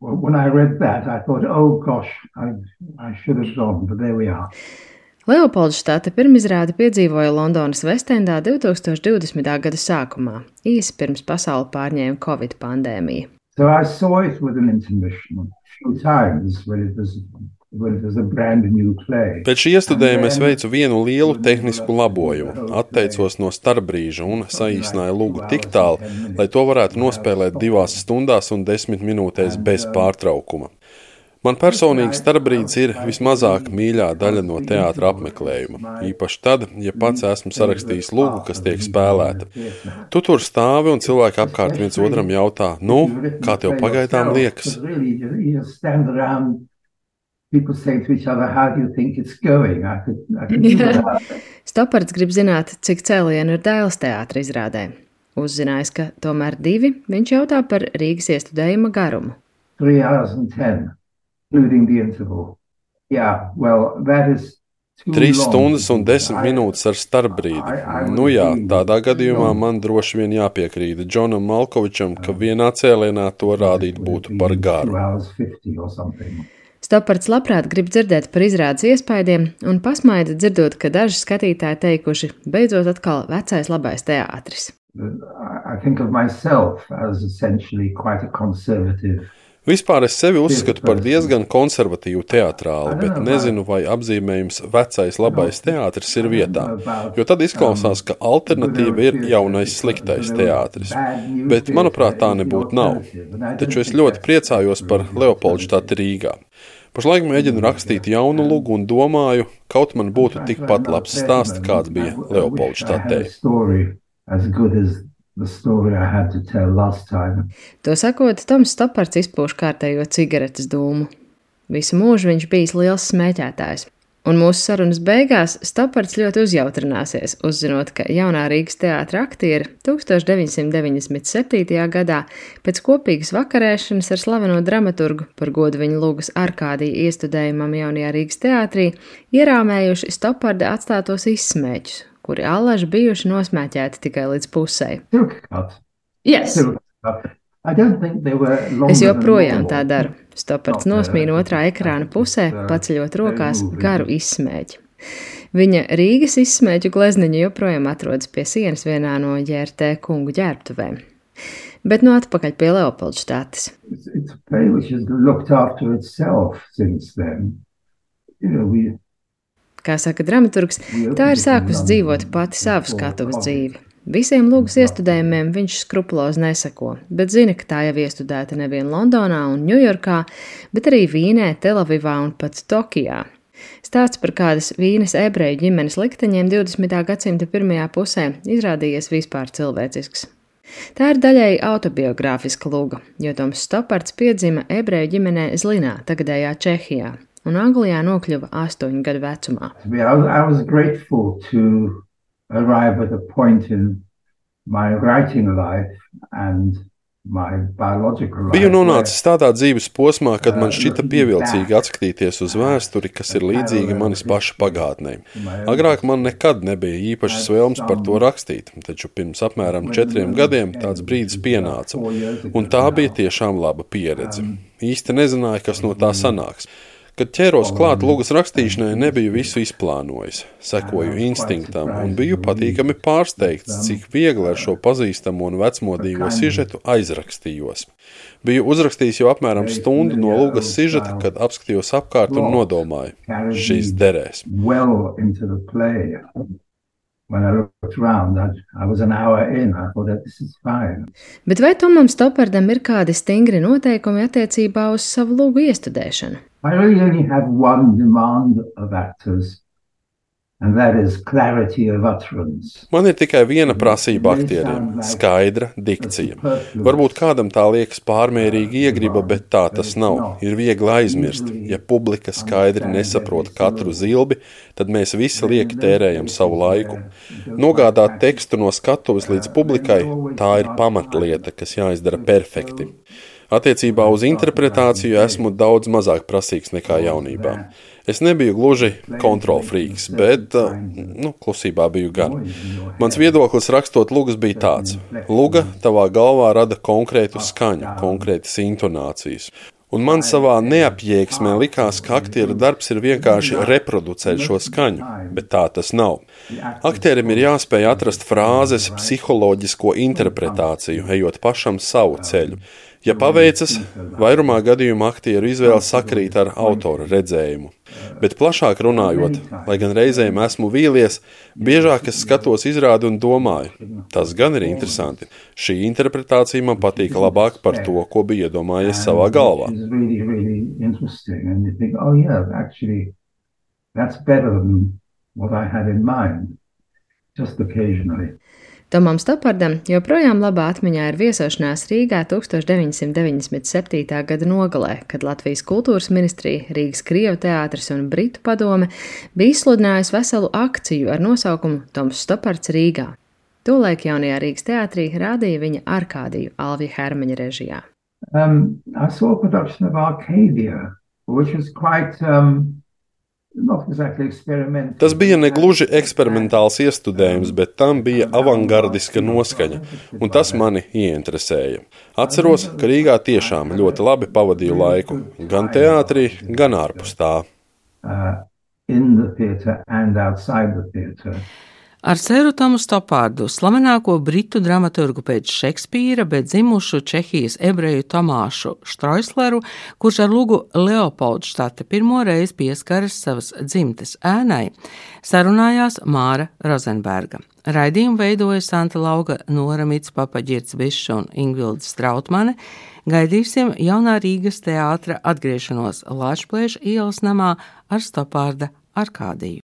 When I read that, I thought, oh gosh, I, I should have gone, but there we are. Leopoldštāte pirmizrādi piedzīvoja Londonas Vestendā 2020. gada sākumā, īsi pirms pasauli pārņēma Covid pandēmija. So I saw it with an intermission a few times when it was Pēc šī iestudējuma es veicu vienu lielu tehnisku labojumu, atteicos no starpbrīža un saīsināju lūgu tik tālu, lai to varētu nospēlēt divās stundās un desmit minūtēs bez pārtraukuma. Man personīgi starpbrīdis ir vismazāk mīļā daļa no teātra apmeklējuma. Īpaši tad, ja pats esmu sarakstījis lūgu, kas tiek spēlēta. Tu tur stāvi un cilvēki apkārt viens otram jautā, nu, kā tev pagaidām liekas? People say to each other, how do you think it's going? I could, I could. Stopards grib zināt, cik cēlienu ir dēls teātra izrādē. Uzzinājis, ka tomēr divi, viņš jautā par Rīgas iestudējuma garumu. 3 hours and 10 including the interval. Yeah, well, that is Trīs stundas un desmit minūtes ar starpbrīdi. Nu jā, tādā gadījumā man droši vien jāpiekrīt Džonam Malkovičam, ka vienā cēlienā to rādīt būtu par garu. Stopards labprāt grib dzirdēt par izrādes iespaidiem un pasmaida dzirdot, ka daži skatītāji teikuši, beidzot atkal vecais labais teātris. I think of myself as essentially quite a conservative Vispār es sevi uzskatu par diezgan konservatīvu teātrāli, bet nezinu, vai apzīmējums vecais labais teātris ir vietā. Jo tad izklausās, ka alternatīva ir jaunais sliktais teātris. Bet, manuprāt, tā nebūtu nav. Taču es ļoti priecājos par Leopoldu štātu Rīgā. Pašlaik mēģinu rakstīt jaunu lugu un domāju, kaut man būtu tikpat labs stāsts, kāds bija Leopoldu štatē. To sakot, Toms Stopards izpūš kārtējo cigaretes dūmu. Visu mūžu viņš bijis liels smēķētājs. Un mūsu sarunas beigās Stopards ļoti uzjautrināsies, uzzinot, ka jaunā Rīgas teātra aktieri 1997. gadā pēc kopīgas vakarēšanas ar slaveno dramaturgu par godu viņa lūgas Arkādija iestudējumam jaunajā Rīgas teātrī ierāmējuši Stoparda atstātos izsmēķus kuri allaži bijuši nosmēķēti tikai līdz pusē. Yes. Es joprojām tā daru. Stopards nosmīna otrā ekrāna pusē, paceļot rokās garu izsmēķi. Viņa Rīgas izsmēķu glezniņa joprojām atrodas pie sienas vienā no ģērtē kungu ģērbtuvēm. Bet no atpakaļ pie Leopoldštātes. You know, we, Kā saka dramaturgs, tā ir sākusi dzīvot pati savu skatuves dzīvi. Visiem lūgas iestudējumiem viņš skrupulozi neseko, bet zina, ka tā jau iestudēta nevien Londonā un Ņujorkā, bet arī Vīnē, Telavivā un pat Tokijā. Stāsts par kādas vīnes ebreju ģimenes likteņiem 20. gadsimta pirmajā pusē izrādījies vispār cilvēcisks. Tā ir daļēji autobiogrāfiska luga, jo Toms Stopards piedzima ebreju ģimenē Zlinā, tagadējā Čehijā, un Anglijā nokļuva astoņu gadu vecumā. my writing life and Biju nonācis tādā dzīves posmā, kad man šķita pievilcīgi atskatīties uz vēsturi, kas ir līdzīga manis paša pagātnē. Agrāk man nekad nebija īpašas vēlmes par to rakstīt, taču pirms apmēram četriem gadiem tāds brīdis pienāca, un tā bija tiešām laba pieredze. Īsti nezināju, kas no tā sanāks. Kad ķēros klāt lūgas rakstīšanai, nebiju visu izplānojis. Sekoju instinktam un biju patīkami pārsteigts, cik viegli ar šo pazīstamo un vecmodīgo sižetu aizrakstījos. Biju uzrakstījis jau apmēram stundu no lūgas sižeta, kad apskatījos apkārt un nodomāju, šis derēs. When I looked around, I, I was an hour in. I thought that this is fine. Bet vai Tomam Stopardam ir kādi stingri noteikumi attiecībā uz savu lūgu iestudēšanu? I really only have one demand of actors, Man ir tikai viena prasība aktieriem - skaidra dikcija. Varbūt kādam tā liekas pārmērīgi iegriba, bet tā tas nav. Ir viegli aizmirst. Ja publika skaidri nesaprot katru zilbi, tad mēs visi lieki tērējam savu laiku. Nogādāt tekstu no skatuves līdz publikai - tā ir pamatlieta, kas jāizdara perfekti. Attiecībā uz interpretāciju esmu daudz mazāk prasīgs nekā jaunībā. Es nebiju gluži kontrolfrīks, bet nu, klusībā biju gan. Mans viedoklis rakstot lugas bija tāds: Luga tavā galvā rada konkrētu skaņu, konkrētas intonācijas. Un man savā neapjēgsmē likās, ka aktieru darbs ir vienkārši reproducēt šo skaņu, bet tā tas nav. Aktierim ir jāspēj atrast frāzes, psiholoģisko interpretāciju, ejot pašam savu ceļu. Ja paveicas, vairumā gadījumu aktieru izvēle sakrīt ar autora redzējumu. Bet plašāk runājot, lai gan reizēm esmu vīlies, biežāk es skatos izrādi un domāju, tas gan ir interesanti. Šī interpretācija man patīk labāk par to, ko bija iedomājies savā galvā. Mind, just occasionally. Tomam Stopardam joprojām labā atmiņā ir viesošanās Rīgā 1997. gada nogalē, kad Latvijas kultūras ministrija, Rīgas Krievu teātris un Britu padome bija izsludinājusi veselu akciju ar nosaukumu Toms Stopards Rīgā. Tolaik jaunajā Rīgas teātrī rādīja viņa Arkādiju Alvija Hermaņa režijā. Um, I saw a production of Arcadia, which was quite um, Tas bija negluži eksperimentāls iestudējums, bet tam bija avangardiska noskaņa, un tas mani ieinteresēja. Atceros, ka Rīgā tiešām ļoti labi pavadīju laiku, gan teātrī, gan ārpus tā. Uh, Ar Sēru Tomu Stopārdu, slavenāko britu dramaturgu pēc Šekspīra, bet dzimušu Čehijas ebreju Tomāšu Štroisleru, kurš ar lūgu Leopoldštate pirmo reizi pieskaras savas dzimtes ēnai, sarunājās Māra Rozenberga. Raidījumu veidoja Santa Lauga, Nora Mitspapa, Girts Bišs un Ingvilda Strautmane. Gaidīsim jaunā Rīgas teātra atgriešanos Lāčplēša ielas namā ar Stopārda Arkādiju.